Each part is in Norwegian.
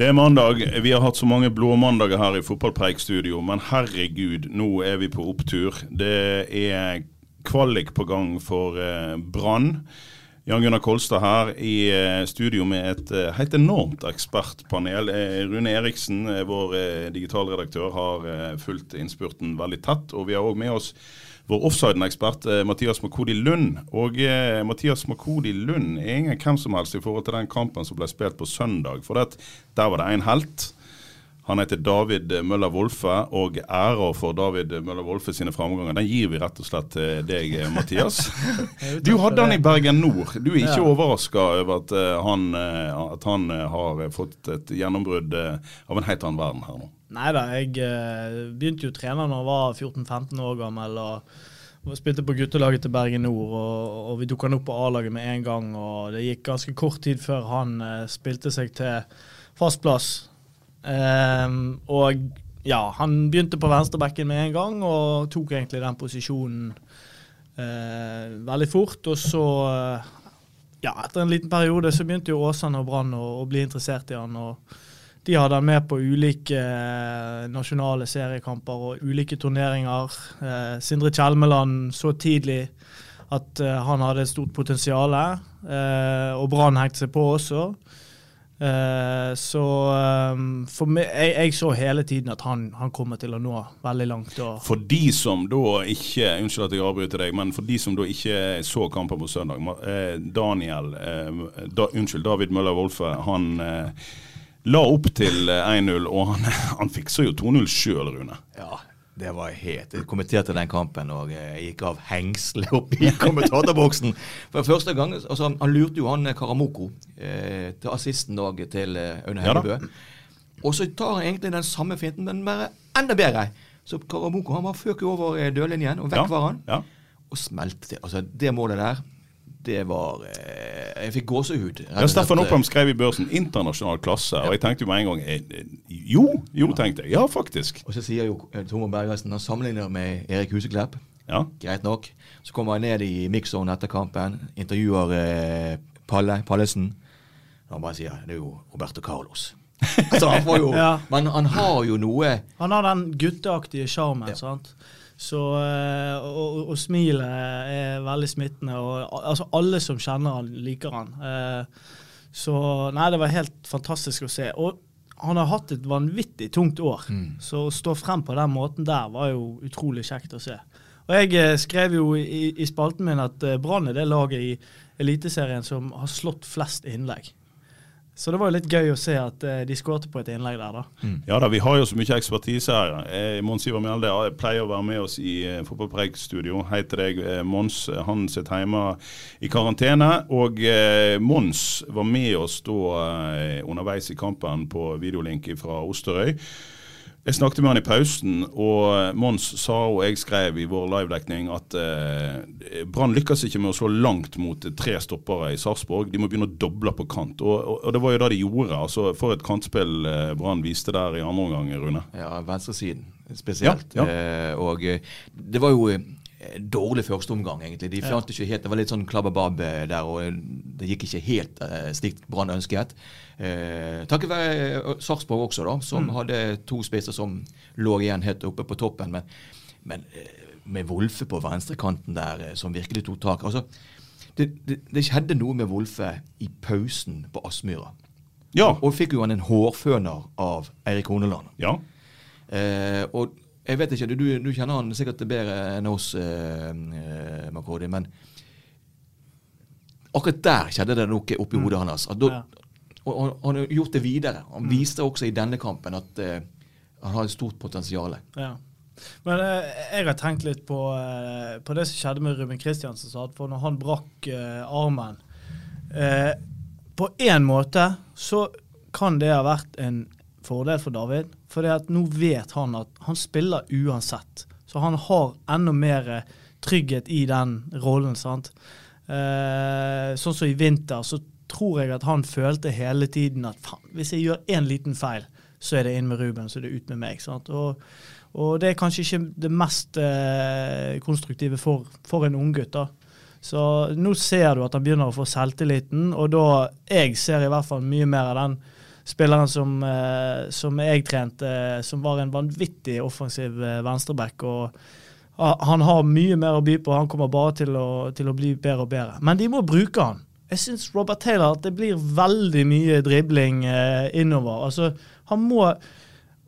Det er mandag. Vi har hatt så mange blåmandager her i Fotballpreikstudio, men herregud, nå er vi på opptur. Det er kvalik på gang for eh, Brann. Jan Gunnar Kolstad her i eh, studio med et eh, helt enormt ekspertpanel. Eh, Rune Eriksen, vår digitalredaktør, har fulgt innspurten veldig tett. Og vi har òg med oss vår offside-ekspert eh, Mathias Makodi Lund. Og eh, Mathias Makodi Lund er ingen hvem som helst i forhold til den kampen som ble spilt på søndag. For det, der var det en helt. Han heter David Møller Wolfe, og æra for David Møller Wolfe sine framganger den gir vi rett og slett til deg, eh, Mathias. Du hadde han i Bergen Nord. Du er ikke Ja. overraska over at eh, han, eh, at han eh, har fått et gjennombrudd eh, av en helt annen verden her nå? Nei da, jeg eh, begynte jo å trene da jeg var 14-15 år gammel. og Spilte på guttelaget til Bergen Nord, og, og vi tok han opp på A-laget med en gang. og Det gikk ganske kort tid før han eh, spilte seg til fast plass. Um, og ja, han begynte på venstrebekken med en gang, og tok egentlig den posisjonen uh, veldig fort. Og så, ja, etter en liten periode, så begynte jo Åsane og Brann å, å bli interessert i han. og de hadde han med på ulike eh, nasjonale seriekamper og ulike turneringer. Eh, Sindre Kjelmeland så tidlig at eh, han hadde et stort potensial, og Brann hengte seg på også. Så for meg, jeg, jeg så hele tiden at han, han kommer til å nå veldig langt. For de som da ikke Unnskyld at jeg avbryter deg, men for de som da ikke så kampen på søndag. Daniel da, Unnskyld, David Møller Wolfe, han la opp til eh, 1-0, og han, han fikser jo 2-0 sjøl, Rune. Ja, det var helt Jeg kommenterte den kampen og eh, gikk av hengselet opp i kommentatorboksen. For første gang altså, Han, lurte jo han eh, Karamoko eh, til assisten da til Aune Aune Ja Og så tar han egentlig den samme finten, men bare enda bedre. Så Karamoko han bare føk over dørlinjen, og vekk Ja, var han. ja. Og smelte til. Altså, det målet der, det var eh, Jeg fikk gåsehud. Ja, Steffen Oppheim skrev i børsen 'internasjonal klasse', og jeg tenkte jo med en gang eh, eh, Jo, jo, tenkte jeg. Ja, faktisk. Og så sier jo Tormod Bergersen Han sammenligner med Erik Huseklepp. Ja. Greit nok. Så kommer han ned i mixzone etter kampen, intervjuer eh, Palle, Pallesen. Og han bare sier det er jo Roberto Carlos. altså, han får jo, Ja. Men han har jo noe Han har den gutteaktige sjarmen. sant? Så, eh, og, og, smilet er veldig smittende. og altså Alle som kjenner han, liker han. Eh, så nei, det var helt fantastisk å se. Og han har hatt et vanvittig tungt år. Så å stå frem på den måten der var jo utrolig kjekt å se. Og jeg eh, skrev jo i, i spalten min at Brann er det laget i Eliteserien som har slått flest innlegg. Så det var jo litt gøy å se at eh, de skårte på et innlegg der, da. Ja da, vi har jo så mye ekspertise her. Eh, Mons Ivar Mjelde eh, pleier å være med oss i Fotballpreikstudio. Hei til deg, Mons. Han sitter hjemme i karantene. Og Mons var med oss da underveis i kampen på videolink fra Osterøy. Jeg snakket med han i pausen, og Mons sa, og jeg skrev i vår livedekning, at eh, Brann lykkes ikke med å slå langt mot tre stoppere i Sarpsborg. De må begynne å doble på kant. Og, og, og det var jo det de gjorde. altså For et kantspill eh, Brann viste der i andre omgang, Rune. Ja, venstresiden spesielt. Ja, Eh, og eh, det var jo dårlig dårlig førsteomgang, egentlig. De fant ikke helt, Det var litt sånn klabbebab eh, der, og eh, det gikk ikke helt eh, slik Brann ønsket. Eh, takket være eh, Sarpsborg også, da, som hadde to spisser som lå igjen helt oppe på toppen. Men, men eh, med Wolfe på venstrekanten der, eh, som virkelig tok tak. altså det, det, det skjedde noe med Wolfe i pausen på Aspmyra. Ja. Og fikk jo han en hårføner av Eirik Horneland. Ja. Eh, og jeg vet ikke, du, du kjenner han sikkert bedre enn oss, eh, Makodi, men akkurat der skjedde det noe oppi hodet hans. Da, Ja. Og, han har gjort det videre. Han viste også i denne kampen at uh, han har et stort potensial. Ja. Men uh, jeg har tenkt litt på, uh, på det som skjedde med Ruben Kristiansen. For når han brakk armen På én måte så kan det ha vært en fordel for David. For nå vet han at han spiller uansett. Så han har enda mer trygghet i den rollen. sant? Eh, sånn som i vinter, så tror jeg at han følte hele tiden at faen, hvis jeg gjør én liten feil, så er det inn med Ruben, så er det ut med meg. Og, og det er kanskje ikke det mest eh, konstruktive for, for en unggutt. Så nå ser du at han begynner å få selvtilliten, og da jeg ser i hvert fall mye mer av den spilleren som, eh, som jeg trente, eh, som var en vanvittig offensiv eh, venstreback. og Han har mye mer å by på, han kommer bare til å, til å bli bedre og bedre. Men de må bruke han. Jeg syns Robert Taylor at det blir veldig mye dribling eh, innover. Altså, han må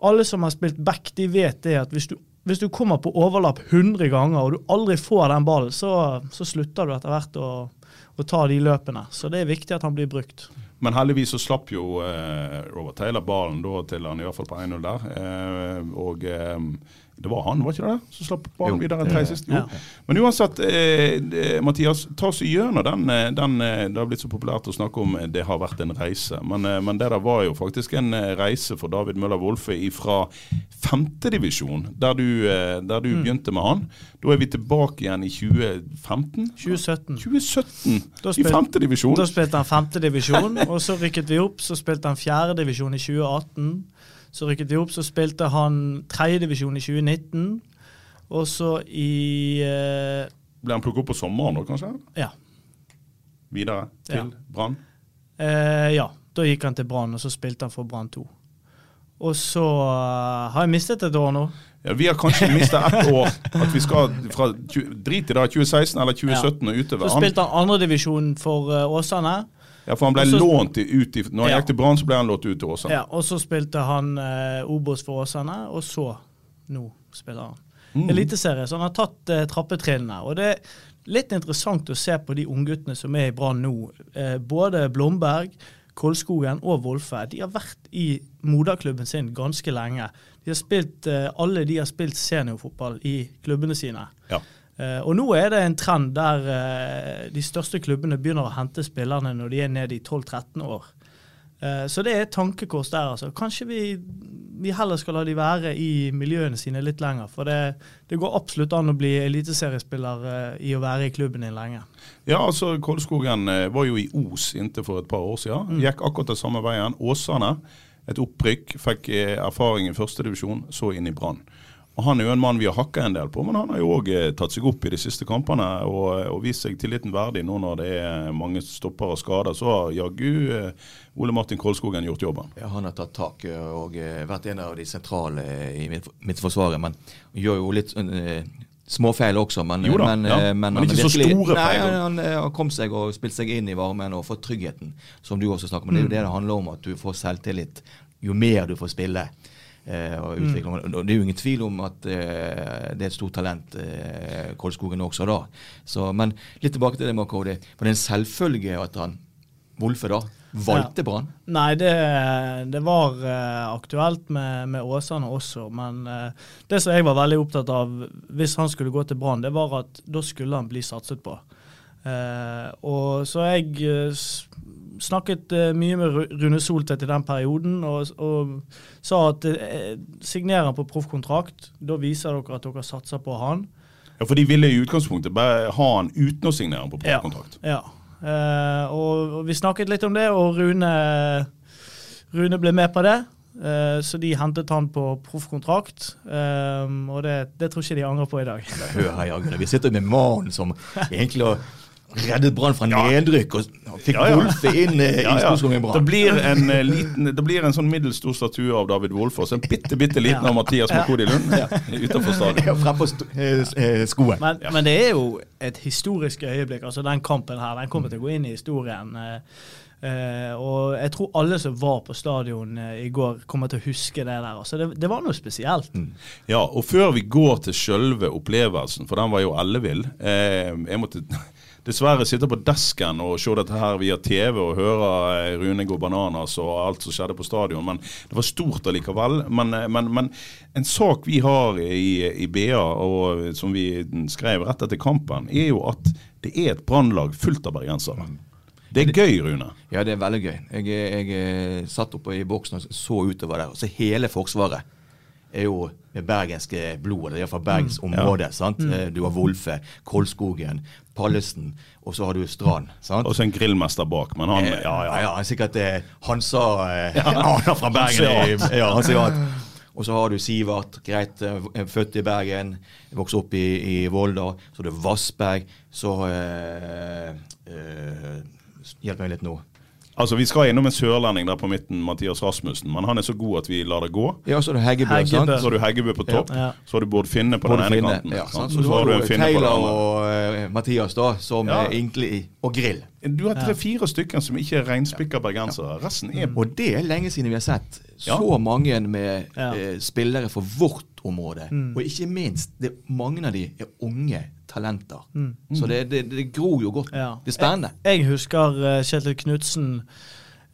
Alle som har spilt back, de vet det at hvis du, hvis du kommer på overlapp 100 ganger og du aldri får den ballen, så, så slutter du etter hvert å, å ta de løpene. Så det er viktig at han blir brukt. Men heldigvis så slapp jo eh, Robert Taylor ballen da til han i hvert fall på 1-0 der. Eh, og eh, det var han, var ikke det? Som slapp ballen videre tre sist. Jo. Ja. Men uansett, eh, Mathias, ta oss gjennom den, eh, den eh, Det har blitt så populært å snakke om eh, det har vært en reise. Men, men det der var jo faktisk en reise for David Møller Wolfe fra femtedivisjon, der du, der du Mm. begynte med han. Da er vi tilbake igjen i 2015. 2017. 2017 Da i spil- femtedivisjon. Da spilte han femtedivisjon, og så rykket vi opp. Så spilte han fjerdedivisjon i 2018. Så rykket vi opp, så spilte han tredjedivisjon i 2019. Og så i eh, Ble han plukket opp på sommeren da, kanskje? Ja. Videre til Ja. Brann? Eh, ja. Da gikk han til Brann, og så spilte han for Brann 2. Og så uh, har jeg mistet et år nå. Ja, vi har kanskje mista ett år. At vi skal fra Drit i det, 2016 eller 2017 og utover. Så spilte han andredivisjon for uh, Åsane. Ja, for han ble Også, lånt ut i, Når han Ja. gikk til Brann, så ble han lånt ut til Åsane. Ja, og så spilte han eh, Obos for Åsane, og så nå spiller han Mm. Eliteserie. Så han har tatt eh, trappetrinnene. Og det er litt interessant å se på de ungguttene som er i Brann nå. Eh, både Blomberg, Kolskogen og Wolfe. De har vært i moderklubben sin ganske lenge. De har spilt, eh, alle de har spilt seniorfotball i klubbene sine. Ja. Eh, og nå er det en trend der eh, de største klubbene begynner å hente spillerne når de er nede i 12-13 år. Eh, så det er et tankekors der, altså. Kanskje vi, vi heller skal la de være i miljøene sine litt lenger. For det, det går absolutt an å bli eliteseriespiller i å være i klubben din lenge. Ja, altså Kolskogen var jo i Os inntil for et par år siden. Mm. Gikk akkurat den samme veien. Åsane, et opprykk. Fikk erfaring i førstedivisjon, så inn i Brann. Og Han er jo en mann vi har hakka en del på, men han har jo òg tatt seg opp i de siste kampene og, og vist seg tilliten verdig nå når det er mange stopper og skader. Så har jaggu eh, Ole Martin Kolskogen gjort jobben. Ja, han har tatt tak eh, og eh, vært en av de sentrale i mitt midtforsvaret. Men gjør jo litt uh, småfeil også. Men, Jo da, men, ja. men, Men ikke er så virkelig- store nei, feil. Han, eh, har kommet seg og spilt seg inn i varmen og fått tryggheten, som du også snakker om. Det er jo det det handler om, at du får selvtillit jo mer du får spille. Eh, og utvikle. Og Det er jo ingen tvil om at eh, det er et stort talent, eh, Kolskogen også da. Så, men litt tilbake til det med Cody. Var det en selvfølge at han, Wolfe da, valgte Brann? Nei, det, det var uh, aktuelt med, med Åsane også, men uh, det som jeg var veldig opptatt av hvis han skulle gå til Brann, det var at da skulle han bli satset på. Eh, og Så jeg eh, snakket eh, mye med Rune Soltvedt i den perioden og, og sa at eh, signerer han på proffkontrakt, da viser dere at dere satser på han. Ja, For de ville i utgangspunktet bare ha han uten å signere han på proffkontrakt. Ja. Eh, og, og vi snakket litt om det, og Rune, Rune ble med på det. Eh, så de hentet han på proffkontrakt, eh, og det, det tror ikke de angrer på i dag. Hør her, Jagre. Vi sitter med mannen som egentlig har reddet Brann fra nedrykk, og fikk Ja, ja. Wolfe inn eh, i Ja, i Storskogen Det Brann. blir en eh, liten, det blir en sånn middels stor statue av David Wolfe og så en bitte bitte liten av Mathias Makodi Lund utenfor stadion. Ja, Frempå eh, eh, skoen. Men, men det er jo et historisk øyeblikk. altså Den kampen her den kommer til å gå inn i historien. Eh, Eh, og jeg tror alle som var på stadion uh, i går, kommer til å huske det der. Altså, det, det var noe spesielt. Ja, og før vi går til selve opplevelsen, for den var jo ellevill Uh, Jeg måtte dessverre sitte på desken og se dette her via TV og høre eh, Rune gå bananas og alt som skjedde på stadion. Men det var stort allikevel. Men, eh, men, men en sak vi har i, i BA, og som vi skrev rett etter kampen, er jo at det er et brannlag fullt av bergensere. Det er gøy, Rune. Ja, det er veldig gøy. Jeg, jeg, satt oppe i boksen og så utover der. Så hele Forsvaret er jo med bergenske blod, eller iallfall bergensområdet. Ja. sant? Eh, Du har Wolfe, Koldskogen, Pallesen, og så har du Strand. sant? Og så en grillmester bak, men han Eh, Ja, ja. ja, han er sikkert eh, Hansa eh, Han er fra Bergen. Han ja, han sier at Og så har du Sivert, greit, eh, født i Bergen, vokste opp i, i Volda. Så har du Vassberg, så eh, eh, Hjelp meg litt nå. Altså, Vi skal innom en sørlending der på midten, Mathias Rasmussen, men han er så god at vi lar det gå. Ja, så har du Heggebø. Heggebø. sant? Så har du Heggebø på topp, Ja. så har du Bård Finne på Bård den ene Finne, kanten. Ja, sant? Så, så har du en Finne på den andre. og uh, Mathias, da, som Ja. er egentlig Og Grill. Du har tre-fire stykker som ikke er reinspikka bergensere. Resten er Og det er lenge siden vi har sett Ja. så mange med Ja. eh, spillere for vårt område. Og ikke minst, det, mange av de er unge talenter. Så det, det, det gror jo godt. Ja. Det er spennende. Jeg, jeg husker eh, Kjetil Knutsen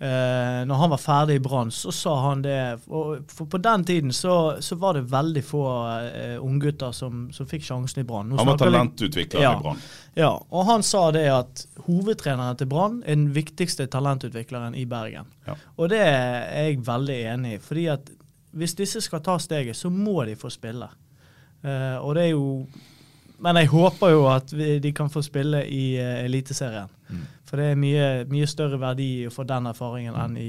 eh, når han var ferdig i Brann, så sa han det og For på den tiden så, så var det veldig få uh, unggutter som, som fikk sjansen i Brann. Han var talentutvikler Ja. i Brann. Ja, og han sa det at hovedtreneren til Brann er den viktigste talentutvikleren i Bergen. Ja. Og det er jeg veldig enig i. fordi at hvis disse skal ta steget, så må de få spille. Uh, og det er jo Men jeg håper jo at vi, de kan få spille i uh, Eliteserien. For det er mye, mye større verdi å få den erfaringen enn i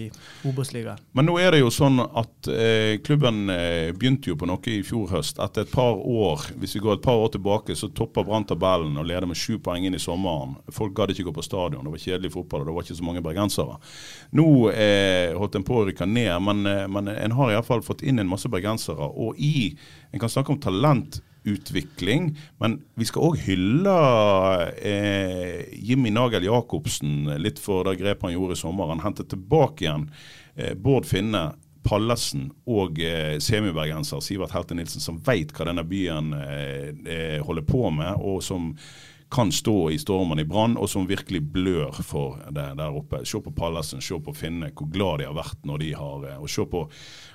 Obos-ligaen. Men nå er det jo sånn at eh, klubben eh, begynte jo på noe i fjor høst. Etter et par år, hvis vi går et par år tilbake, så topper Brann tabellen og leder med sju poeng inn i sommeren. Folk gadd ikke gå på stadion, det var kjedelig fotball og det var ikke så mange bergensere. Nå eh, holdt en på å rykke ned, men, eh, men en har iallfall fått inn en masse bergensere. Og i En kan snakke om talentutvikling, men vi skal òg hylle eh, Jimmy Nagel Jacobsen litt for det grepet han gjorde i sommer. Han hentet tilbake igjen eh, Bård Finne, Pallesen og eh, semibergenser Sivert Helte Nilsen, som veit hva denne byen eh, eh, holder på med, og som kan stå i stormen i Brann, og som virkelig blør for det der oppe. Se på Pallesen, se på Finne, hvor glad de har vært når de har eh, Og se på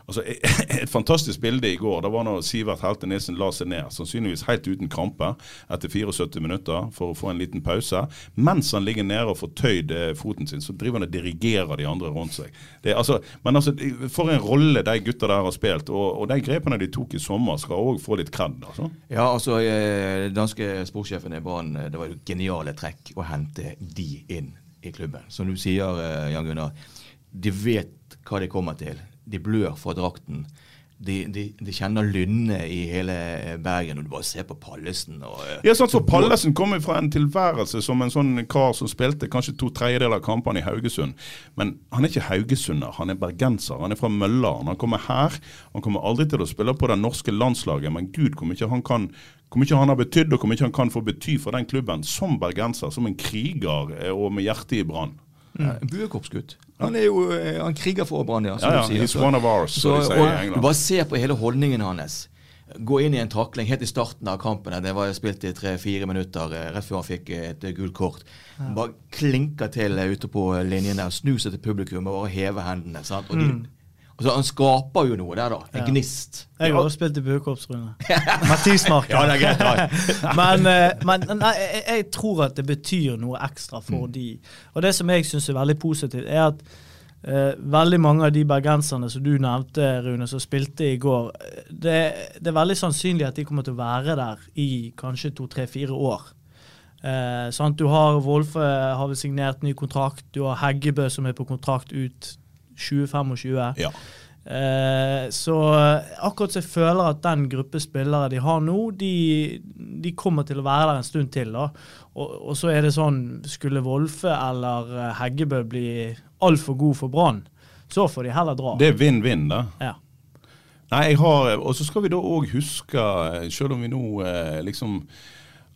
altså, Et fantastisk bilde i går. Det var når Sivert Helte Nilsen la seg ned, sannsynligvis helt uten krampe, etter 74 minutter for å få en liten pause. Mens han ligger nede og får tøyd eh, foten sin, så driver han og dirigerer de andre rundt seg. Det, altså, men altså, for en rolle de gutta der har spilt, og, og de grepene de tok i sommer, skal òg få litt kred. Altså. Ja, altså, eh, danske sportssjefen i Brann, eh, det var jo geniale trekk å hente de inn i klubben. Som du sier, Jan Gunnar, de vet hva de kommer til. De blør for drakten. De, de, de kjenner lynnet i hele eh, Bergen, og du bare ser på Pallesen og eh, Ja, sant, for Pallesen kommer fra en tilværelse som en sånn kar som spilte kanskje to tredjedeler av kampene i Haugesund. Men han er ikke haugesunder, han er bergenser. Han er fra Møllaren. Han kommer her. Han kommer aldri til å spille på det norske landslaget, men gud hvor mye han kan hvor mye han har betydd og hvor mye han kan få bety for den klubben som bergenser, som en kriger eh, og med hjertet i brann. Ja, en buekorpsgutt. Han er jo eh, han kriger for Brann, ja. som Ja, ja, sier. he's Så- one of ours, så, de sier i England. bare se på hele holdningen hans. Gå inn i en takling helt i starten av kampen. Det var spilt i tre-fire minutter eh, rett før han fikk eh, et eh, gult kort. Bare klinker til eh, ute på linjen der, snu seg til publikum og hever hendene. Sant? Og de, altså, han skaper jo noe der, da. En Ja. gnist. Jeg har også spilt i buekorps, Rune. Matismarken. Ja, det er greit. Ja. men eh, men nei, jeg, jeg tror at det betyr noe ekstra for de. Og det som jeg syns er veldig positivt, er at uh, veldig mange av de bergenserne som du nevnte, Rune, som spilte i går, det, det er veldig sannsynlig at de kommer til å være der i kanskje to, tre, fire år. Uh, sant? Du har Wolfe har vel signert ny kontrakt, du har Heggebø som er på kontrakt ut 2025. Ja. Eh, så akkurat så jeg føler at den gruppe spillere de har nå, de, de kommer til å være der en stund til. da. Og, og så er det sånn, skulle Wolfe eller eh, Heggebø bli altfor god for Brann, så får de heller dra. Det er vinn-vinn, da. Ja. Nei, jeg har Og så skal vi da òg huske, selv om vi nå eh, liksom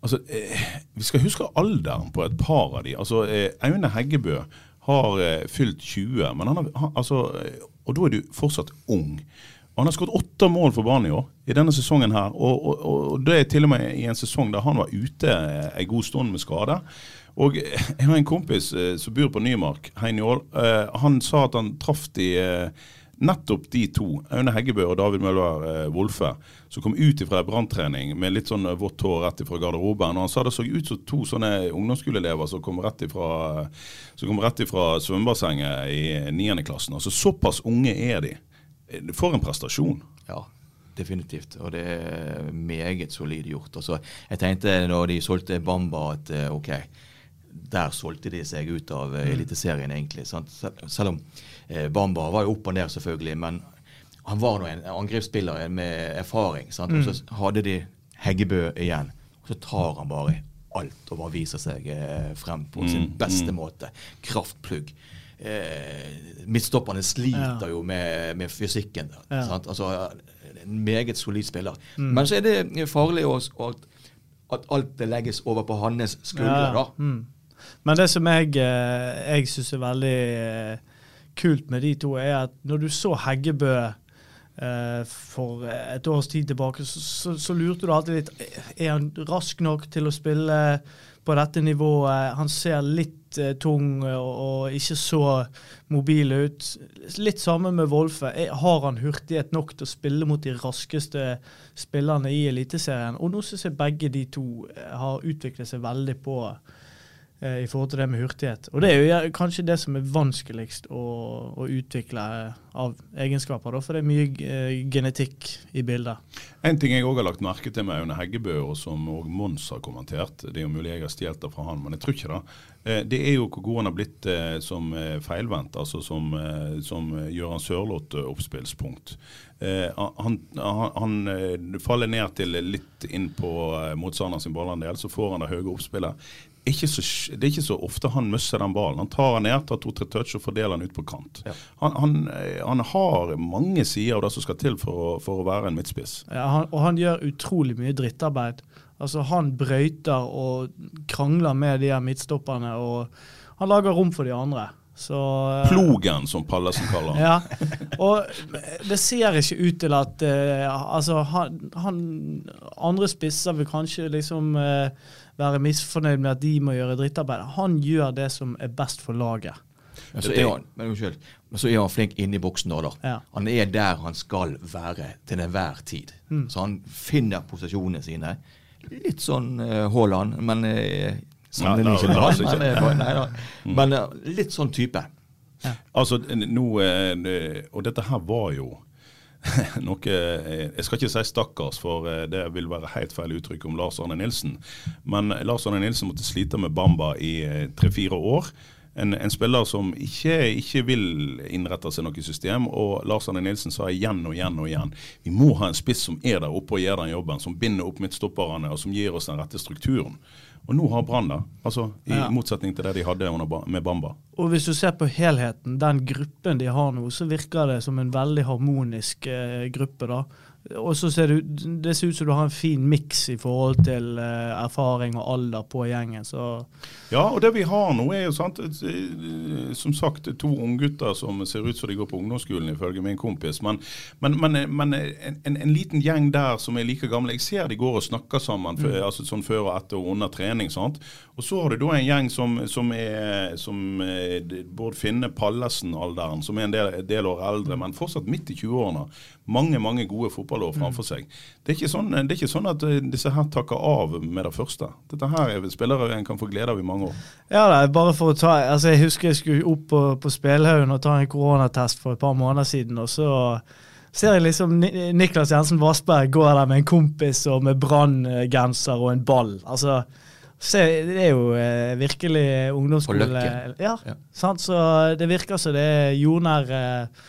Altså, eh, Vi skal huske alderen på et par av de. Altså, eh, Aune Heggebø har eh, fylt 20. Men han har, han, altså, eh, og da er du fortsatt ung. Og Han har skåret åtte mål for Brann i år, i denne sesongen her. Og, og, og det er til og med i en sesong der han var ute eh, en god stund med skade. Og Jeg har en kompis som bor på Nymark, Heinjål. Eh, han sa at han traff de nettopp de to, Aune Heggebø og David Møller eh, Wolfe, som kom ut fra branntrening med litt sånn vått hår rett fra garderoben. Og han sa det så ut som to sånne ungdomsskoleelever som kom rett ifra, som kom rett ifra svømmebassenget i 9. klassen. Altså Såpass unge er de. For en prestasjon. Ja, definitivt. Og det er meget solid gjort. Altså, jeg tenkte når de solgte Bamba at eh, OK, der solgte de seg ut av Eliteserien, egentlig. Sant? Selv om eh, Bamba var jo opp og ned, selvfølgelig, men han var nå en angrepsspiller med erfaring. Sant? Og så Mm. hadde de Heggebø igjen. Og så tar han bare alt og bare viser seg eh, frem på Mm, sin beste mm. måte. Kraftplugg. Eh, midtstopperne sliter Ja. jo med, med fysikken. Ja. Altså, en meget solid spiller. Mm. Men så er det farlig å, å- at, at alt det legges over på hans skuldre. Ja, da. mm. Men det som jeg, eh, jeg syns er veldig eh, kult med de to, er at når du så Heggebø eh, for et års tid tilbake, så, så, så lurte du alltid litt Er han rask nok til å spille på dette nivået? Han ser litt eh, tung og, og ikke så mobil ut. Litt samme med Wolfe. Har han hurtighet nok til å spille mot de raskeste spillerne i Eliteserien? Og nå syns jeg begge de to eh, har utviklet seg veldig på eh, i forhold til det med hurtighet. Og det er jo kanskje det som er vanskeligst å, å utvikle eh, av egenskaper, da, for det er mye eh, genetikk i bildet. En ting jeg òg har lagt merke til med Aune Heggebø, og som òg Mons har kommentert, det er jo mulig jeg har stjålet det fra han, men jeg tror ikke det. Det er jo hvor god han har blitt som feilvendt, altså som, som Gøran Sørloth-oppspillspunkt. Han, han, han faller ned til litt inn på motstanderen sin ballandel, så får han det høye oppspillet. Ikke så, det er ikke så ofte han misser den ballen. Han tar den ned, tar to-tre touch og fordeler den ut på kant. Han, han, eh, han har mange sider av det som skal til for å, for å være en midtspiss. Ja, han, og han gjør utrolig mye drittarbeid. Altså Han brøyter og krangler med de her midtstopperne, og han lager rom for de andre. Så, eh, Plogen, som Pallesen kaller han. Ja, og det ser ikke ut til at uh, Altså, han, han Andre spisser vil kanskje liksom eh, være misfornøyd med at de må gjøre drittarbeid. Han gjør det som er best for laget. Men så er han, men unnskyld, men så er han flink inne i boksen da. Ja. Han er der han skal være til enhver tid. Mm. Så han finner posisjonene sine. Litt sånn uh, Haaland, men uh, Sammenligner Nei, ikke med nei, han, altså men, eh, nei, men uh, litt sånn type. Altså, nå, eh, Og dette her var jo noe eh, Jeg skal ikke si stakkars, for eh, det vil være helt feil uttrykk om Lars Arne Nilsen. Men Lars Arne Nilsen måtte slite med Bamba i eh, tre-fire år. En, en spiller som ikke, ikke vil innrette seg noe system. Og Lars Arne Nilsen sa igjen og igjen og igjen vi må ha en spiss som er der oppe og gjør den jobben. Som binder opp midtstopperne og som gir oss den rette strukturen. Og nå har Brann det. Altså, I Ja. motsetning til det de hadde med Bamba. Og hvis du ser på helheten, den gruppen de har nå, så virker det som en veldig harmonisk eh, gruppe. da. Og så ser ut- det ser ut som du har en fin miks i forhold til eh, erfaring og alder på gjengen. Så Ja, og det vi har nå er jo sant, eh, som sagt to unggutter som ser ut som de går på ungdomsskolen, ifølge min kompis. Men, men, men, men en, en, en liten gjeng der som er like gamle, jeg ser de går og snakker sammen før- altså sånn før og etter og under trening. sant? Og så har du da en gjeng som, som er som eh, Bård Finne Pallesen-alderen, som er en del, del år eldre, men fortsatt midt i 20-årene. Mange mange gode fotballår framfor seg. Det er, ikke sånn, det er ikke sånn at eh, disse her takker av med det første. Dette her er spillere en kan få glede av i mange år. ja, det er bare for å ta altså Jeg husker jeg skulle opp på, på Spelhaugen og ta en koronatest for et par måneder siden, og så ser jeg liksom Niklas Jensen Vassberg går der med en kompis og med Brann-genser og en ball. Altså, se, det er jo eh, virkelig ungdomsskole... På Løkken. Ja, Ja. Sant? Så det virker som det er jordnær eh,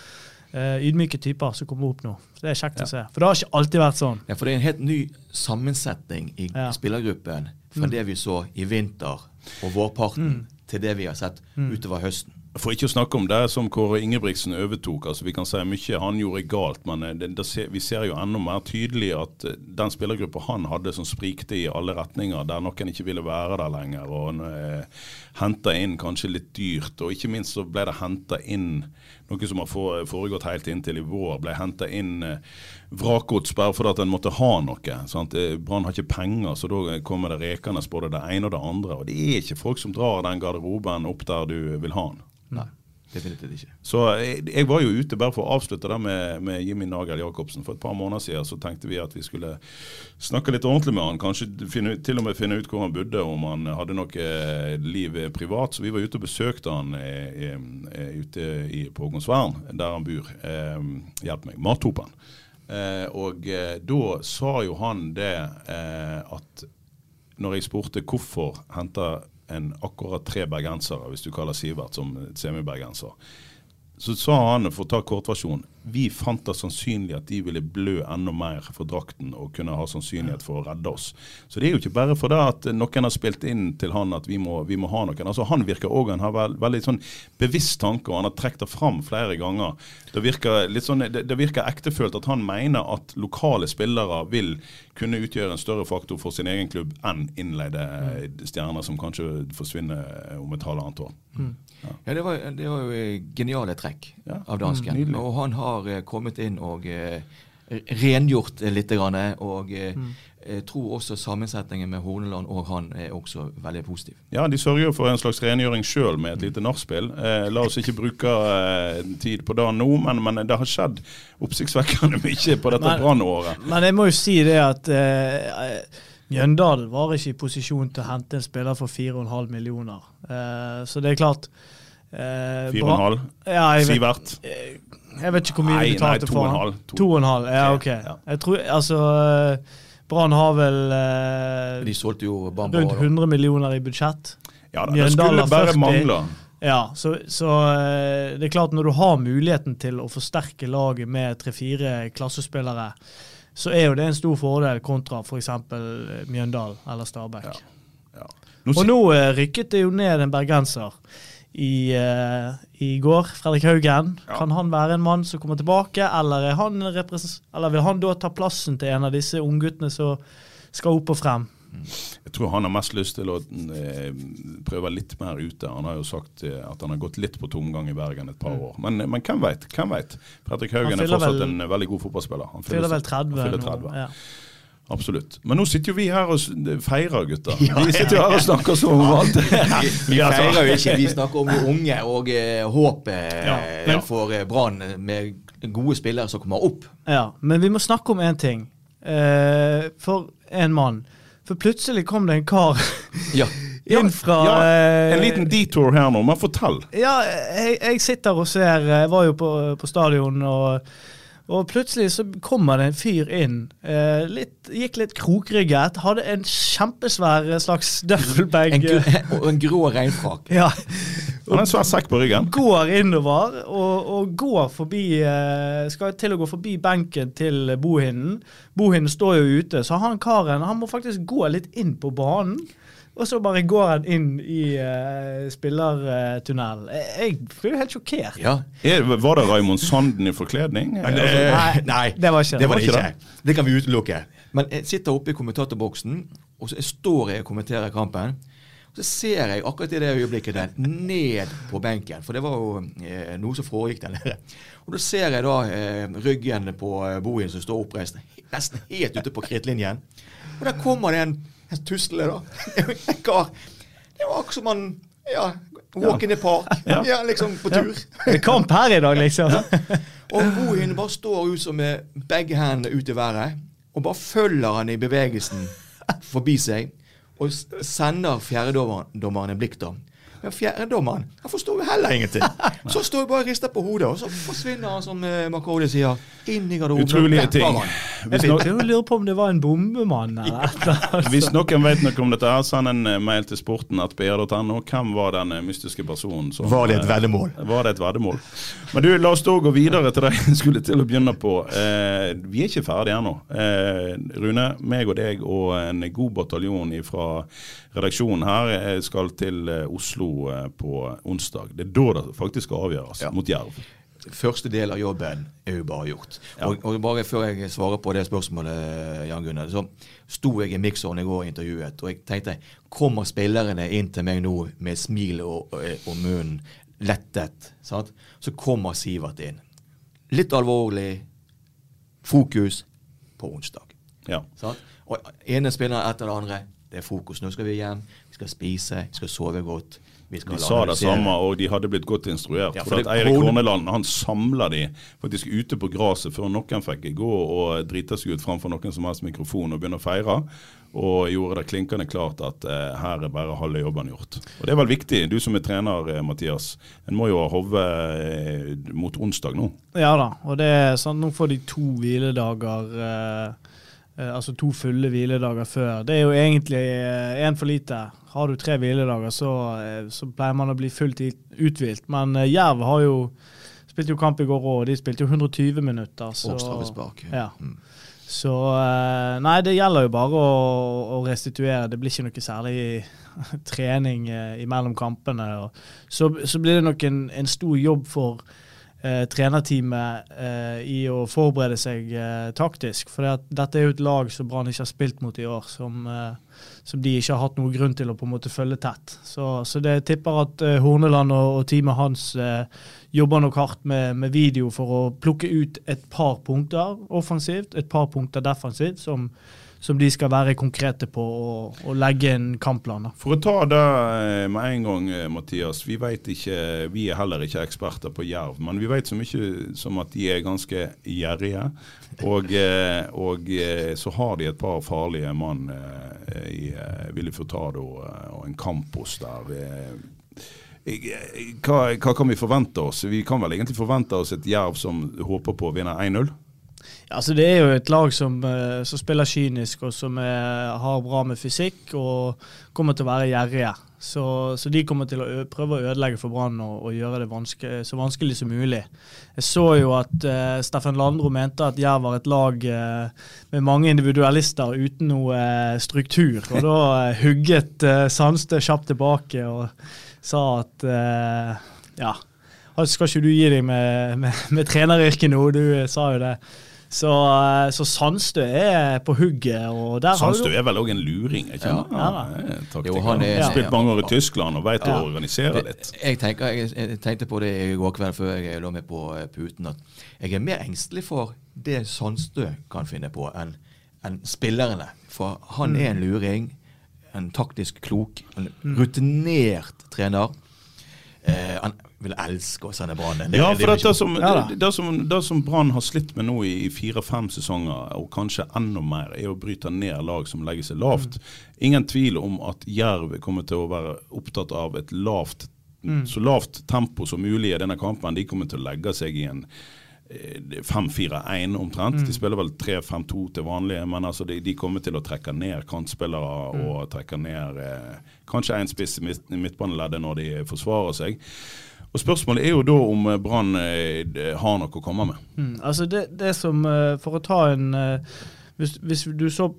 ydmyke typer som kommer opp nå. Så Det er kjekt å se. For det har ikke alltid vært sånn. Ja, for det er en helt ny sammensetning i Ja. spillergruppen fra Mm. det vi så i vinter og vårparten, Mm. til det vi har sett Mm. utover høsten. For ikke å snakke om det som Kåre Ingebrigtsen overtok. altså Vi kan si mye han gjorde galt, men eh, det, det ser, vi ser jo enda mer tydelig at eh, den spillergruppa han hadde som sprikte i alle retninger, der noen ikke ville være der lenger, og eh, henta inn kanskje litt dyrt. Og ikke minst så ble det henta inn noe som har foregått helt inntil i vår, ble henta inn eh, vrakgods bare fordi at en måtte ha noe. Eh, Brann har ikke penger, så da kommer det rekende både det ene og det andre. Og det er ikke folk som drar den garderoben opp der du vil ha den. Nei, definitivt ikke. Så jeg, jeg, var jo ute, bare for å avslutte det med, med Jimmy Nagel Jacobsen. For et par måneder siden så tenkte vi at vi skulle snakke litt ordentlig med han. Kanskje finne, til og med finne ut hvor han bodde, om han hadde noe eh, liv privat. Så vi var ute og besøkte han i, i, ute i, på der han bor. Eh, hjelp meg. Mathopen. Eh, og eh, da sa jo han det at når jeg spurte hvorfor henter en akkurat tre bergensere, hvis du kaller Sivert som semibergenser. Så sa han, for å ta kortversjonen, vi fant det sannsynlig at de ville blø enda mer for drakten og kunne ha sannsynlighet for å redde oss. Så det er jo ikke bare det at noen har spilt inn til han at vi må, vi må ha noen. Altså Han virker òg han har veld, veldig sånn bevisst tanke, og han har trukket det fram flere ganger. Det virker litt sånn, det, det virker ektefølt at han mener at lokale spillere vil kunne utgjøre en større faktor for sin egen klubb enn innleide stjerner som kanskje forsvinner om et halvannet år. Mm. Ja. ja, det, var, det var jo geniale trekk ja. av dansken. Mm, og han har uh, kommet inn og uh, rengjort litt. Grann, og mm. jeg tror også sammensetningen med Horneland og han er også veldig positiv. Ja, de sørger for en slags rengjøring sjøl med et lite nachspiel. la oss ikke bruke tid på det nå, men, men, det har skjedd oppsiktsvekkende mye på dette brannåret. Men jeg må jo si det at Mjøndalen var ikke i posisjon til å hente en spiller for 4,5 millioner. Så det er klart uh, 4,5? Ja, Sivert? Jeg, vet ikke hvor mye de betalte for han. 2,5. Ja, ok. Ja. Jeg tror, altså Brann har vel eh, De solgte jo Bamba, rundt 100 millioner i budsjett. Ja, da, det skulle bare mangle. Ja, så, så, det er klart når du har muligheten til å forsterke laget med tre-fire klassespillere, så er jo det en stor fordel kontra f.eks. For Mjøndal eller Stabæk. Ja. Ja. Nå og nå uh, rykket det jo ned en bergenser i, uh, i går. Fredrik Haugen. Ja. Kan han være en mann som kommer tilbake, eller, han eller vil han da ta plassen til en av disse ungguttene som skal opp og frem? Jeg tror han har mest lyst til å eh, prøve litt mer ute. Han har jo sagt eh, at han har gått litt på tomgang i Bergen et par mm. år. Men, men hvem veit? Hvem vet? Fredrik Haugen er fortsatt vel, en veldig god fotballspiller. Han fyller, vel 30. Han fyller 30. Ja. Absolutt. Men nå sitter jo vi her og feirer, gutter. Ja, vi sitter jo her og snakker som om alt. vi feirer jo ikke, vi snakker om de unge og uh, håpet ja, for uh, Brann med gode spillere som kommer opp. Ja, Men vi må snakke om én ting. Uh, for en mann for plutselig kom det en kar ja. inn fra ja, En eh, liten detour her nå, men fortell. Ja, jeg, jeg sitter og ser Jeg var jo på, på stadion og og plutselig så kommer det en fyr inn. Eh, litt, gikk litt krokrygget. Hadde en kjempesvær slags døffelbag. og en grå regnfrakk. Ja. Og en svær sekk på ryggen. Går innover og, og går forbi eh, Skal til å gå forbi benken til bohinden. Bohinden står jo ute, så han karen han må faktisk gå litt inn på banen. Og så bare går han inn i uh, spillertunnelen. Jeg blir helt sjokkert. Ja. Er, var det Raymond Sanden i forkledning? Nei, nei, nei, det var ikke det. Var det, ikke. det kan vi utelukke. Men jeg sitter oppe i kommentatorboksen, og så jeg står jeg og kommenterer kampen. Og så ser jeg akkurat i det øyeblikket der ned på benken, for det var jo eh, noe som foregikk der nede. Og da ser jeg da eh, ryggen på eh, Bohin som står oppreist, nesten helt ute på krittlinjen. Og der kommer det en en tusle, da. En kar. Det var akkurat som han ja, walk in the park. Ja. ja, liksom på tur. Det er kamp her i dag, liksom. Og Bohin bare står ut som med begge hendene ut i været, og bare følger han i bevegelsen forbi seg, og sender fjerdedommeren en blikk, da. Men fjerdedommeren han forstår jo heller ingenting. Så står jeg bare og rister på hodet, og så forsvinner han, som uh, Makode sier, inn i garderoben. Utrolige ting. Hvis, Jeg no begynte å lure på om det var en bombemann eller et eller annet. hvis noen vet noe om dette, her, send en eh, mail til sporten at br.no. Hvem var den eh, mystiske personen? Som, Var det et eh, veddemål? Var det et veddemål? Men du, la oss da gå videre til det jeg skulle til å begynne på. Eh, vi er ikke ferdige ennå. Eh, Rune, meg og deg og en god bataljon fra redaksjonen her eh, skal til eh, Oslo eh, på onsdag. Det er da det faktisk skal avgjøres Ja. mot Jerv. Første del av jobben er jo bare gjort. Ja. Og, og bare før jeg svarer på det spørsmålet, Jan Gunnar, så sto jeg i mikseren i går og intervjuet, og jeg tenkte kommer spillerne inn til meg nå med smil og, og, og munnen lettet? Sant? Så kommer Sivert inn. Litt alvorlig. Fokus på onsdag. Ja. Sant? Og ene spiller etter det andre. Det er fokus. Nå skal vi hjem, vi skal spise, vi skal sove godt. Vi skal De sa det samme, og de hadde blitt godt instruert. Ja, for for at Eirik Horn- Horneland han samla de faktisk ute på gresset før noen fikk gå og drite seg ut framfor noen som helst mikrofon og begynne å feire. Og gjorde det klinkende klart at eh, her er bare halve jobben gjort. Og Det er vel viktig, du som er trener, eh, Mathias. En må jo ha hodet eh, mot onsdag nå. Ja da, og det er sånn, nå får de to hviledager eh, Altså to fulle hviledager før. Det er jo egentlig én for lite. Har du tre hviledager, så, eh, så pleier man å bli fullt uthvilt. Men eh, Jerv har jo spilte jo kamp i går òg, de spilte jo 120 minutter. Så, Og straffespark. Ja. Mm. Så eh, Nei, det gjelder jo bare å, å restituere. Det blir ikke noe særlig trening eh, imellom kampene. Og så, så blir det nok en, en stor jobb for eh, trenerteamet eh, i å forberede seg eh, taktisk. For det dette er jo et lag som Brann ikke har spilt mot i år, som, eh, som de ikke har hatt noen grunn til å på en måte følge tett. Så, så det tipper at eh, Horneland og, og teamet hans eh, jobber nok hardt med, med video for å plukke ut et par punkter offensivt, et par punkter defensivt, som, som de skal være konkrete på og, og legge en kampplan. For å ta det eh, med en gang, eh, Mathias. Vi ikke, vi er heller ikke eksperter på jerv, men vi vet så mye som at de er ganske gjerrige. Og, eh, og så har de et par farlige mann i Ville Furtado og en Campos der. Hva, hva kan vi forvente oss? Vi kan vel egentlig forvente oss et jerv som håper på å vinne 1-0? Altså Det er jo et lag som, eh, som spiller kynisk og som er, har bra med fysikk og kommer til å være gjerrige. Så, så de kommer til å prøve å ødelegge for Brann og, og gjøre det vanske, så vanskelig som mulig. Jeg så jo at uh, Steffen Landro mente at Jerv var et lag uh, med mange individualister uten noe uh, struktur. Og da eh, hugget uh, Sandstø kjapt tilbake og sa at eh, ja, skal ikke du gi deg med, med, med treneryrket nå? Du eh, sa jo det. Så, eh, så Sandstø er på hugget. og der har Sandstø du... er vel òg en luring? ikke? Ja, ja, er. Jo, han er- har spilt mange år i. Tyskland og vet å organisere litt. Jeg, tenker, jeg, jeg tenkte på det i går kveld før jeg lå med på eh, puten, at jeg er mer engstelig for det Sandstø kan finne på, enn en spillerne. For han er en luring, en taktisk klok, en rutinert trener. Eh, han vil elske å sende Brann. Ja, for det- som, Ja det, det som, det som Brann har slitt med nå i fire-fem sesonger, og kanskje enda mer, er å bryte ned lag som legger seg lavt. Ingen tvil om at Jerv kommer til å være opptatt av et lavt, så lavt tempo som mulig i denne kampen. De kommer til å legge seg i en 5-4-1 omtrent. De spiller vel 3-5-2 til vanlig, men altså de, de kommer til å trekke ned kantspillere og trekke ned eh, kanskje en spiss i midt, midtbaneleddet når de forsvarer seg. Og Spørsmålet er jo da om eh, Brann eh, har noe å komme med. Mm, altså det, det som eh, For å ta en eh, hvis, hvis du så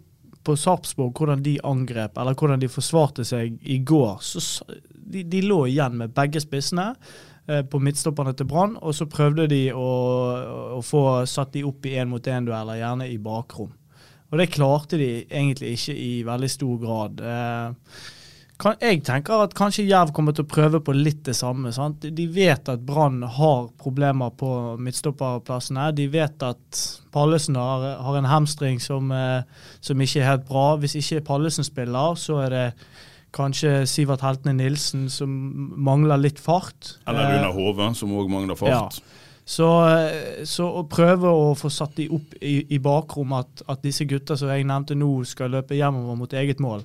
på Sarpsborg hvordan de angrep, eller hvordan de forsvarte seg i går, så de, de lå igjen med begge spissene eh, på midtstopperne til Brann, og så prøvde de å, å få satt de opp i én-mot-én-dueller, gjerne i bakrom. Og det klarte de egentlig ikke i veldig stor grad. Eh, jeg tenker at kanskje Jerv kommer til å prøve på litt det samme. Sant? De vet at Brann har problemer på midtstopperplassene. De vet at Pallesen har, har en hamstring som, eh, som ikke er helt bra. Hvis ikke Pallesen spiller, så er det kanskje Sivert Heltene Nilsen som mangler litt fart. Eller Eh, Runar Hove, som òg mangler fart. så, eh, så å prøve å få satt de opp i, i bakrom, at, at disse gutta som jeg nevnte nå, skal løpe hjemover mot eget mål,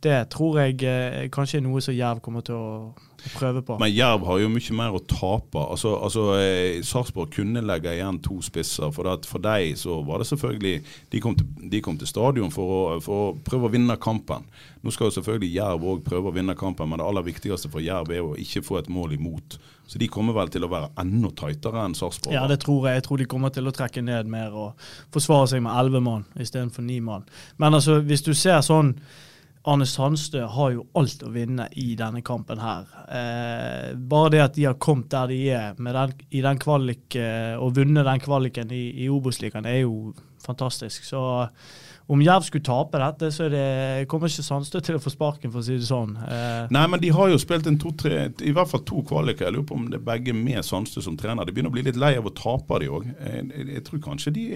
Det tror jeg eh, kanskje er noe som Jerv kommer til å, å prøve på. Men Jerv har jo mye mer å tape. Altså, altså eh, Sarpsborg kunne legge igjen to spisser. For, at for deg så var det selvfølgelig De kom til, de kom til stadion for å, for å prøve å vinne kampen. Nå skal jo selvfølgelig Jerv òg prøve å vinne kampen, men det aller viktigste for Jerv er å ikke få et mål imot. Så de kommer vel til å være enda tightere enn Sarpsborg. Ja, det tror jeg. Jeg tror de kommer til å trekke ned mer og forsvare seg med elleve mann istedenfor ni mann. Men altså, hvis du ser sånn Arne Sandstø har jo alt å vinne i denne kampen her. Eh, bare det at de har kommet der de er den, i den kvalik, eh, og vunnet den kvaliken i, i Obos-ligaen, er jo fantastisk. Så om Jerv skulle tape dette, så er det, kommer ikke Sandstø til å få sparken, for å si det sånn. Eh, Nei, men de har jo spilt en to-tre, i hvert fall to kvaliker. Jeg lurer på om det er begge med Sandstø som trener. De begynner å bli litt lei av å tape, de òg. Jeg, jeg, tror kanskje de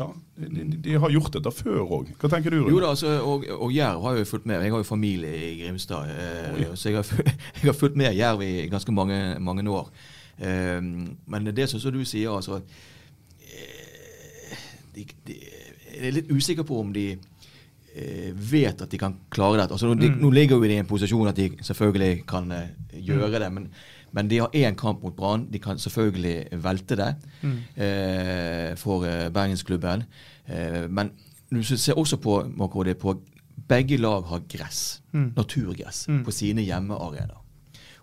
ja, de, de har gjort dette før òg. Hva tenker du? Rune? Jo da, altså, og, og Jerv har jo fulgt med. Jeg har jo familie i Grimstad, eh, så jeg har, jeg har fulgt med Jerv i ganske mange, mange år. Eh, men det som du sier, altså eh, de, de, Jeg er litt usikker på om de eh, vet at de kan klare det. Altså, nå, de, nå ligger jo de i en posisjon at de selvfølgelig kan eh, gjøre det. men men de har én kamp mot Brann. De kan selvfølgelig velte det eh, for eh, Bergensklubben. Eh, men du ser også på, Marco, det på begge lag har gress, naturgress, på sine hjemmearenaer.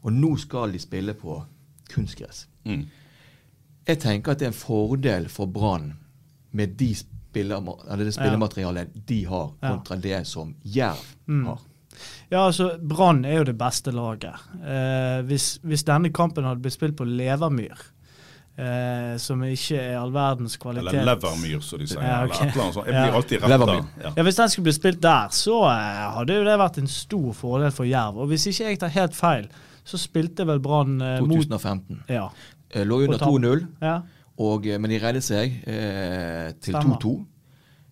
Og nå skal de spille på kunstgress. Mm. Jeg tenker at det er en fordel for Brann med de det spillematerialet de har, Ja. kontra det som Jerv har. Ja, altså, Brann er jo det beste laget. Eh, hvis, hvis denne kampen hadde blitt spilt på Levermyr, eh, som ikke er all verdens kvalitet Eller levermyr, som de sier. Ja, okay. Eller et eller annet sånt. Jeg blir alltid retta. Levermyr. Ja. Ja, Hvis den skulle blitt spilt der, så eh, hadde jo det vært en stor fordel for Jerv. Og hvis ikke jeg tar helt feil, så spilte vel Brann eh, mot 2015. Ja. Eh, Lå under 2-0. ja. Og, eh, men de reddet seg eh, til 2-2.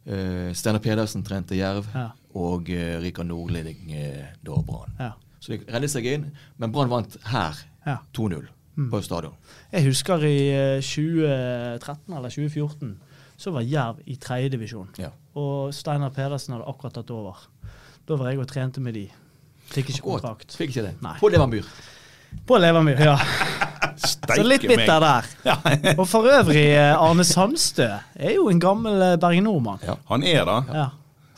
Eh, Steinar Pedersen trente Jerv, Ja. og eh, Rikard Nordleding, eh, da Brann. ja. Så de reddet seg inn, men Brann vant her Ja. 2-0 på stadion. Jeg husker i eh, 2013 eller 2014 så var Jerv i tredjedivisjon. Ja. Og Steinar Pedersen hadde akkurat tatt over. Da var jeg og trente med de. Fikk ikke kontrakt. Fikk ikke det. Nei. På Levermyr. På Levermyr, ja. Steike Så litt meg. bitter der. Og for øvrig, eh, Arne Sandstø er jo en gammel eh, Bergen Nordmann. Ja. Han er det. Ja.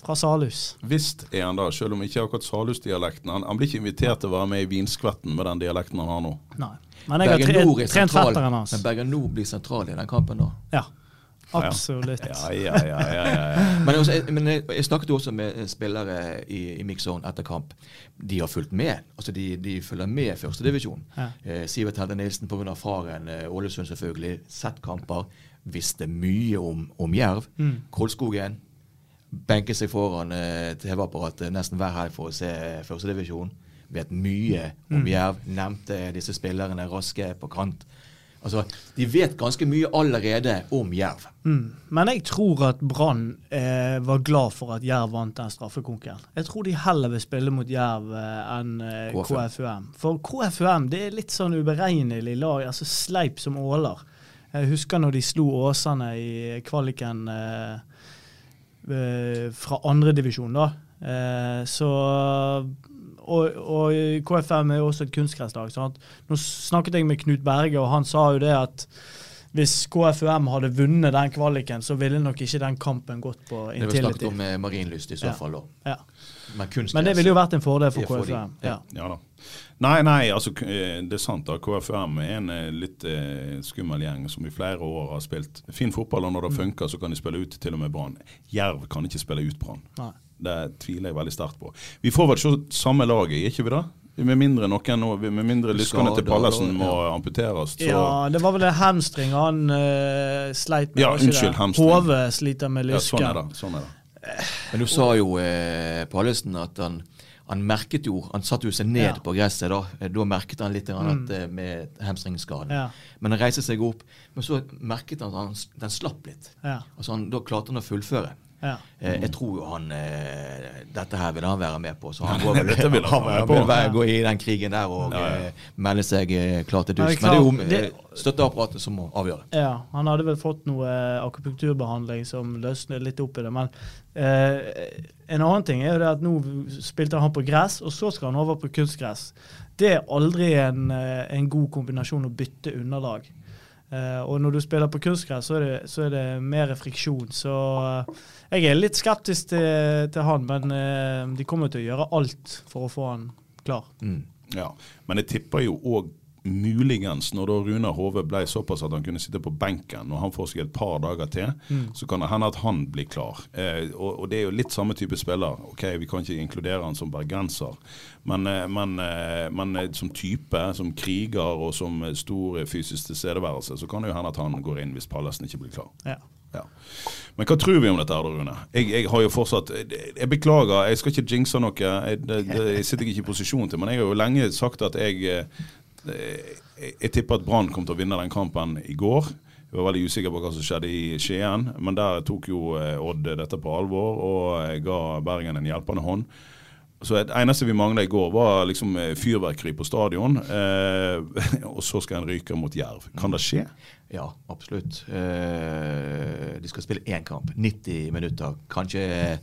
Fra Salhus. Visst er han det, selv om ikke akkurat Salhus-dialekten. Han, han blir ikke invitert til å være med i Vinskvetten med den dialekten han har nå. Nei. Men jeg har trent fetteren hans. men Bergen Nord blir sentral i den kampen da. Ja. Absolutt. Ja, ja, ja, ja, ja, ja. Men, også, jeg, men jeg, jeg snakket jo også med spillere i, i Mixzone etter kamp. De har fulgt med. Altså de, de følger med førstedivisjon. Ja. Eh, Sivert Helde Nilsen pga. faren, eh, Ålesund selvfølgelig, sett kamper. Visste mye om, om Jerv. Mm. Kolskogen. benker seg foran eh, TV-apparatet nesten hver helg for å se førstedivisjon. Vet mye om Mm. Jerv. Nevnte disse spillerne raske på kant. Altså, De vet ganske mye allerede om Jerv. Mm. Men jeg tror at Brann eh, var glad for at Jerv vant den straffekonkurren. Jeg tror de heller vil spille mot Jerv eh, enn eh, KFUM. KFUM. For KFUM det er litt sånn uberegnelig lag, altså sleip som åler. Jeg husker når de slo Åsane i kvaliken eh, eh, fra andredivisjon, da. Eh, så og, og KFM er jo også et kunstgresslag. Nå snakket jeg med Knut Berge, og han sa jo det at hvis KFUM hadde vunnet den kvaliken, så ville nok ikke den kampen gått på Det var snakket om med Marienlyst i så Ja. fall. òg. Ja. Men, Men det ville jo vært en fordel for KFUM. ja. Ja. Ja da. Nei, nei, altså eh, det er sant. da, KFUM er en eh, litt eh, skummel gjeng som i flere år har spilt fin fotball. Og når det funker, så kan de spille ut til og med Brann. Jerv kan ikke spille ut Brann. Det tviler jeg veldig sterkt på. Vi får vel se samme laget, ikke vi da? Med mindre noen nå, med mindre lyskene til Pallesen må ja. amputeres. Så ja, det var vel en hamstring han uh, sleit med. Ja, unnskyld, det? hamstring. Hove sliter med ja, lysken. sånn er det. Sånn er det. Men du sa jo eh, Pallesen at han, han merket jo Han satte jo seg ned Ja. på gresset. Da Eh, Da merket han litt grann at, mm. med hamstringskaden. Ja. Men han reiste seg opp. Men så merket han at han, den slapp litt. Ja. Altså han, Da klarte han å fullføre. Ja. Eh, jeg tror jo han eh, Dette her vil han være med på, så han går vel Dette vil han være med på. vil være- gå i den krigen der og Ja, ja. eh, melde seg klar til dus. det Men det er jo støtteapparatet som må avgjøre. Ja, han hadde vel fått noe eh, akupunkturbehandling som løsnet litt opp i det. Men eh, en annen ting er jo det at nå spilte han på gress, og så skal han over på kunstgress. Det er aldri en, en god kombinasjon å bytte underlag. Eh, og når du spiller på kunstgress, så det, så er det mer friksjon. Så eh, jeg er litt skeptisk til, til han, men eh, de kommer til å gjøre alt for å få han klar. Mm. Ja, Men jeg tipper jo òg muligens, når da Runar Hove ble såpass at han kunne sitte på benken, og han får seg et par dager til, så kan det hende at han blir klar. Eh, og, og det er jo litt samme type spiller. Ok, Vi kan ikke inkludere han som bergenser, men, eh, men, eh, men eh, som type, som kriger og som stor fysisk tilstedeværelse, så kan det jo hende at han går inn hvis Pallesen ikke blir klar. Ja. Ja. Men hva tror vi om dette, her Rune? Jeg, jeg har jo fortsatt Jeg beklager, jeg skal ikke jinxe noe. Jeg, det, det jeg sitter ikke i posisjon til, men jeg har jo lenge sagt at jeg jeg, jeg tipper at Brann kom til å vinne den kampen i går. Jeg var veldig usikker på hva som skjedde i Skien, men der tok jo eh, Odd dette på alvor og eh, ga Bergen en hjelpende hånd. Så Det eneste vi mangla i går, var liksom eh, fyrverkeri på stadion. Eh, og så skal en ryke mot Jerv. Kan det skje? Ja, absolutt. Eh, de skal spille én kamp. 90 minutter. Kanskje eh,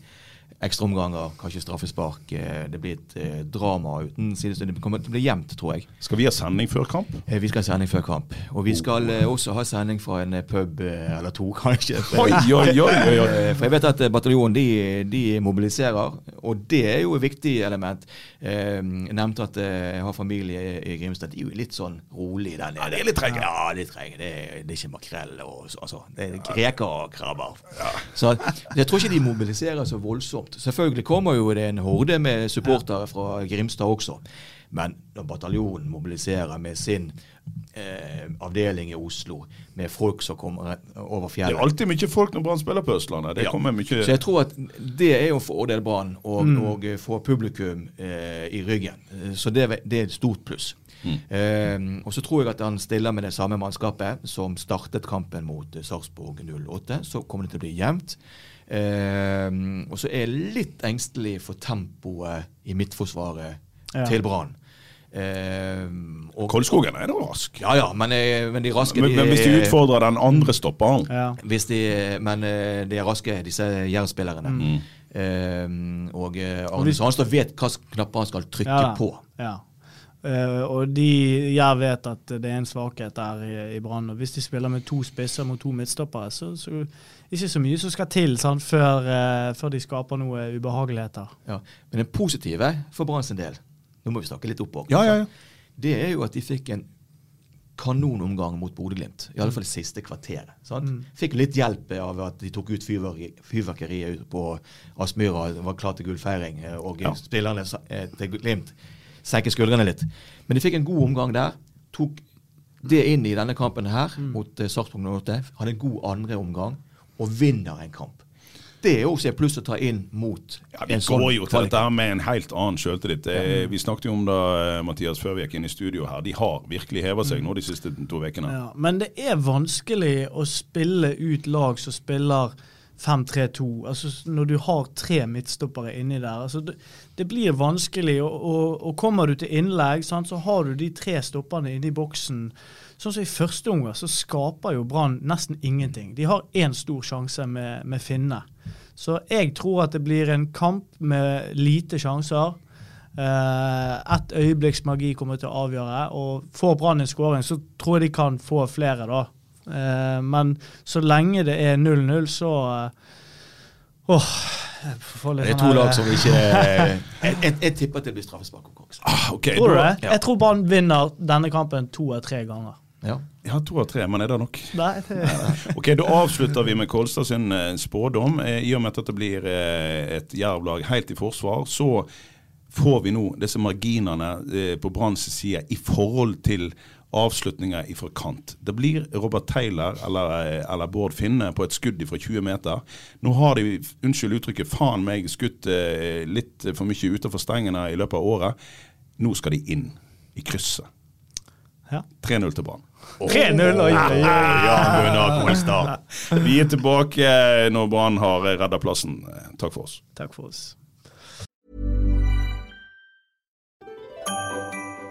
ekstraomganger, kanskje straffespark. Eh, det blir et eh, drama uten sidestykke. Det kommer til å bli jevnt, tror jeg. Skal vi ha sending før kamp? Eh, vi skal ha sending før kamp. Og vi skal også ha sending fra en pub eller to, kanskje. Oi, oi, oi, oi, For jeg vet at bataljonen de, de mobiliserer, og det er jo et viktig element. Jeg nevnte at jeg har familie i Grimstad. De er jo litt sånn rolig der nede. Ja, de er litt trege. Ja, litt trege. Det, er- det er ikke makrell og så- altså. Det er reker og krabber. Så jeg tror ikke de mobiliserer så voldsomt. Selvfølgelig kommer jo det en horde med supportere fra Grimstad også. Men når bataljonen mobiliserer med sin eh, avdeling i Oslo, med folk som kommer over fjellet Det er alltid mye folk når Brann spiller på Østlandet. Det Ja. kommer mye Så jeg tror at det er jo en fordel Brann å og få publikum eh, i ryggen. Eh, Så det, det er et stort pluss. Eh, og så tror jeg at han stiller med det samme mannskapet som startet kampen mot eh, Sarpsborg 08. Så kommer det til å bli jevnt. Eh, og så er jeg litt engstelig for tempoet i midtforsvaret Ja. til Brann. Eh, og- Kolskogen er da rask. Ja ja, men, eh, men de raske Men, de, men hvis de utfordrer den andre stopperen Ja. hvis de, men eh, de er raske, disse Jerv-spillerne. Eh, og eh, Arne hvis- Sandstad vet hvilke knapper han skal trykke Ja på. Ja. Eh, og de, jeg vet at det er en svakhet der i, i Brann. og Hvis de spiller med to spisser mot to midtstoppere, så, så ikke så mye som skal til sant, før, uh, før de skaper noe ubehageligheter. Ja. Men det positive for Brann sin del, nå må vi snakke litt opp Ja, ja, ja. det er jo at de fikk en kanonomgang mot Bodø-Glimt. I alle fall det siste kvarteret. Sant? Fikk litt hjelp av at de tok ut fyrverkeriet på Aspmyra. Det var klar til gullfeiring. eh, Og Ja. spillerne til Glimt senket skuldrene litt. Men de fikk en god omgang der. Tok det inn i denne kampen her mot uh, Sarpsborg 08. Hadde en god andre omgang og vinner en kamp. Det er også et pluss å ta inn mot Ja, Vi en sånn går jo til dette med en helt annen sjøltillit. Eh, Vi snakket jo om det, eh, Mathias, før vi gikk inn i studio her. De har virkelig hevet seg nå de siste to ukene. Ja, men det er vanskelig å spille ut lag som spiller 5-3-2. Altså Når du har tre midtstoppere inni der. altså Det, det blir vanskelig. Og, og, og kommer du til innlegg, sant, så har du de tre stopperne inni boksen. Sånn som I første omgang så skaper jo Brann nesten ingenting. De har én stor sjanse med, med Finne. Så jeg tror at det blir en kamp med lite sjanser. Uh, Ett øyeblikks magi kommer til å avgjøre. og Får Brann en skåring, så tror jeg de kan få flere, da. Eh, men så lenge det er 0-0, så eh, Åh Det er sånn to her, lag eh, som ikke Jeg, jeg, jeg tipper at det blir straffespark. også. Ah, okay, Tror du det? det? Jeg tror Brann vinner denne kampen to av tre ganger. Ja. Ja, to av tre, men er det nok? Nei, det, Ok, Da avslutter vi med Kolstad sin spådom. I og med at det blir et jervlag helt i forsvar, så får vi nå disse marginene på Branns side i forhold til avslutninger ifra kant. Det blir Robert Taylor eller, eh, eller Bård Finne på et skudd fra 20 meter. Nå har de, unnskyld uttrykket, faen meg skutt eh, litt for mye utenfor stengene i løpet av året. Nå skal de inn i krysset. Ja. 3-0 til Brann. 3-0, oi, oi. Vi er tilbake når Brann har redda plassen. Takk for oss. Takk for oss.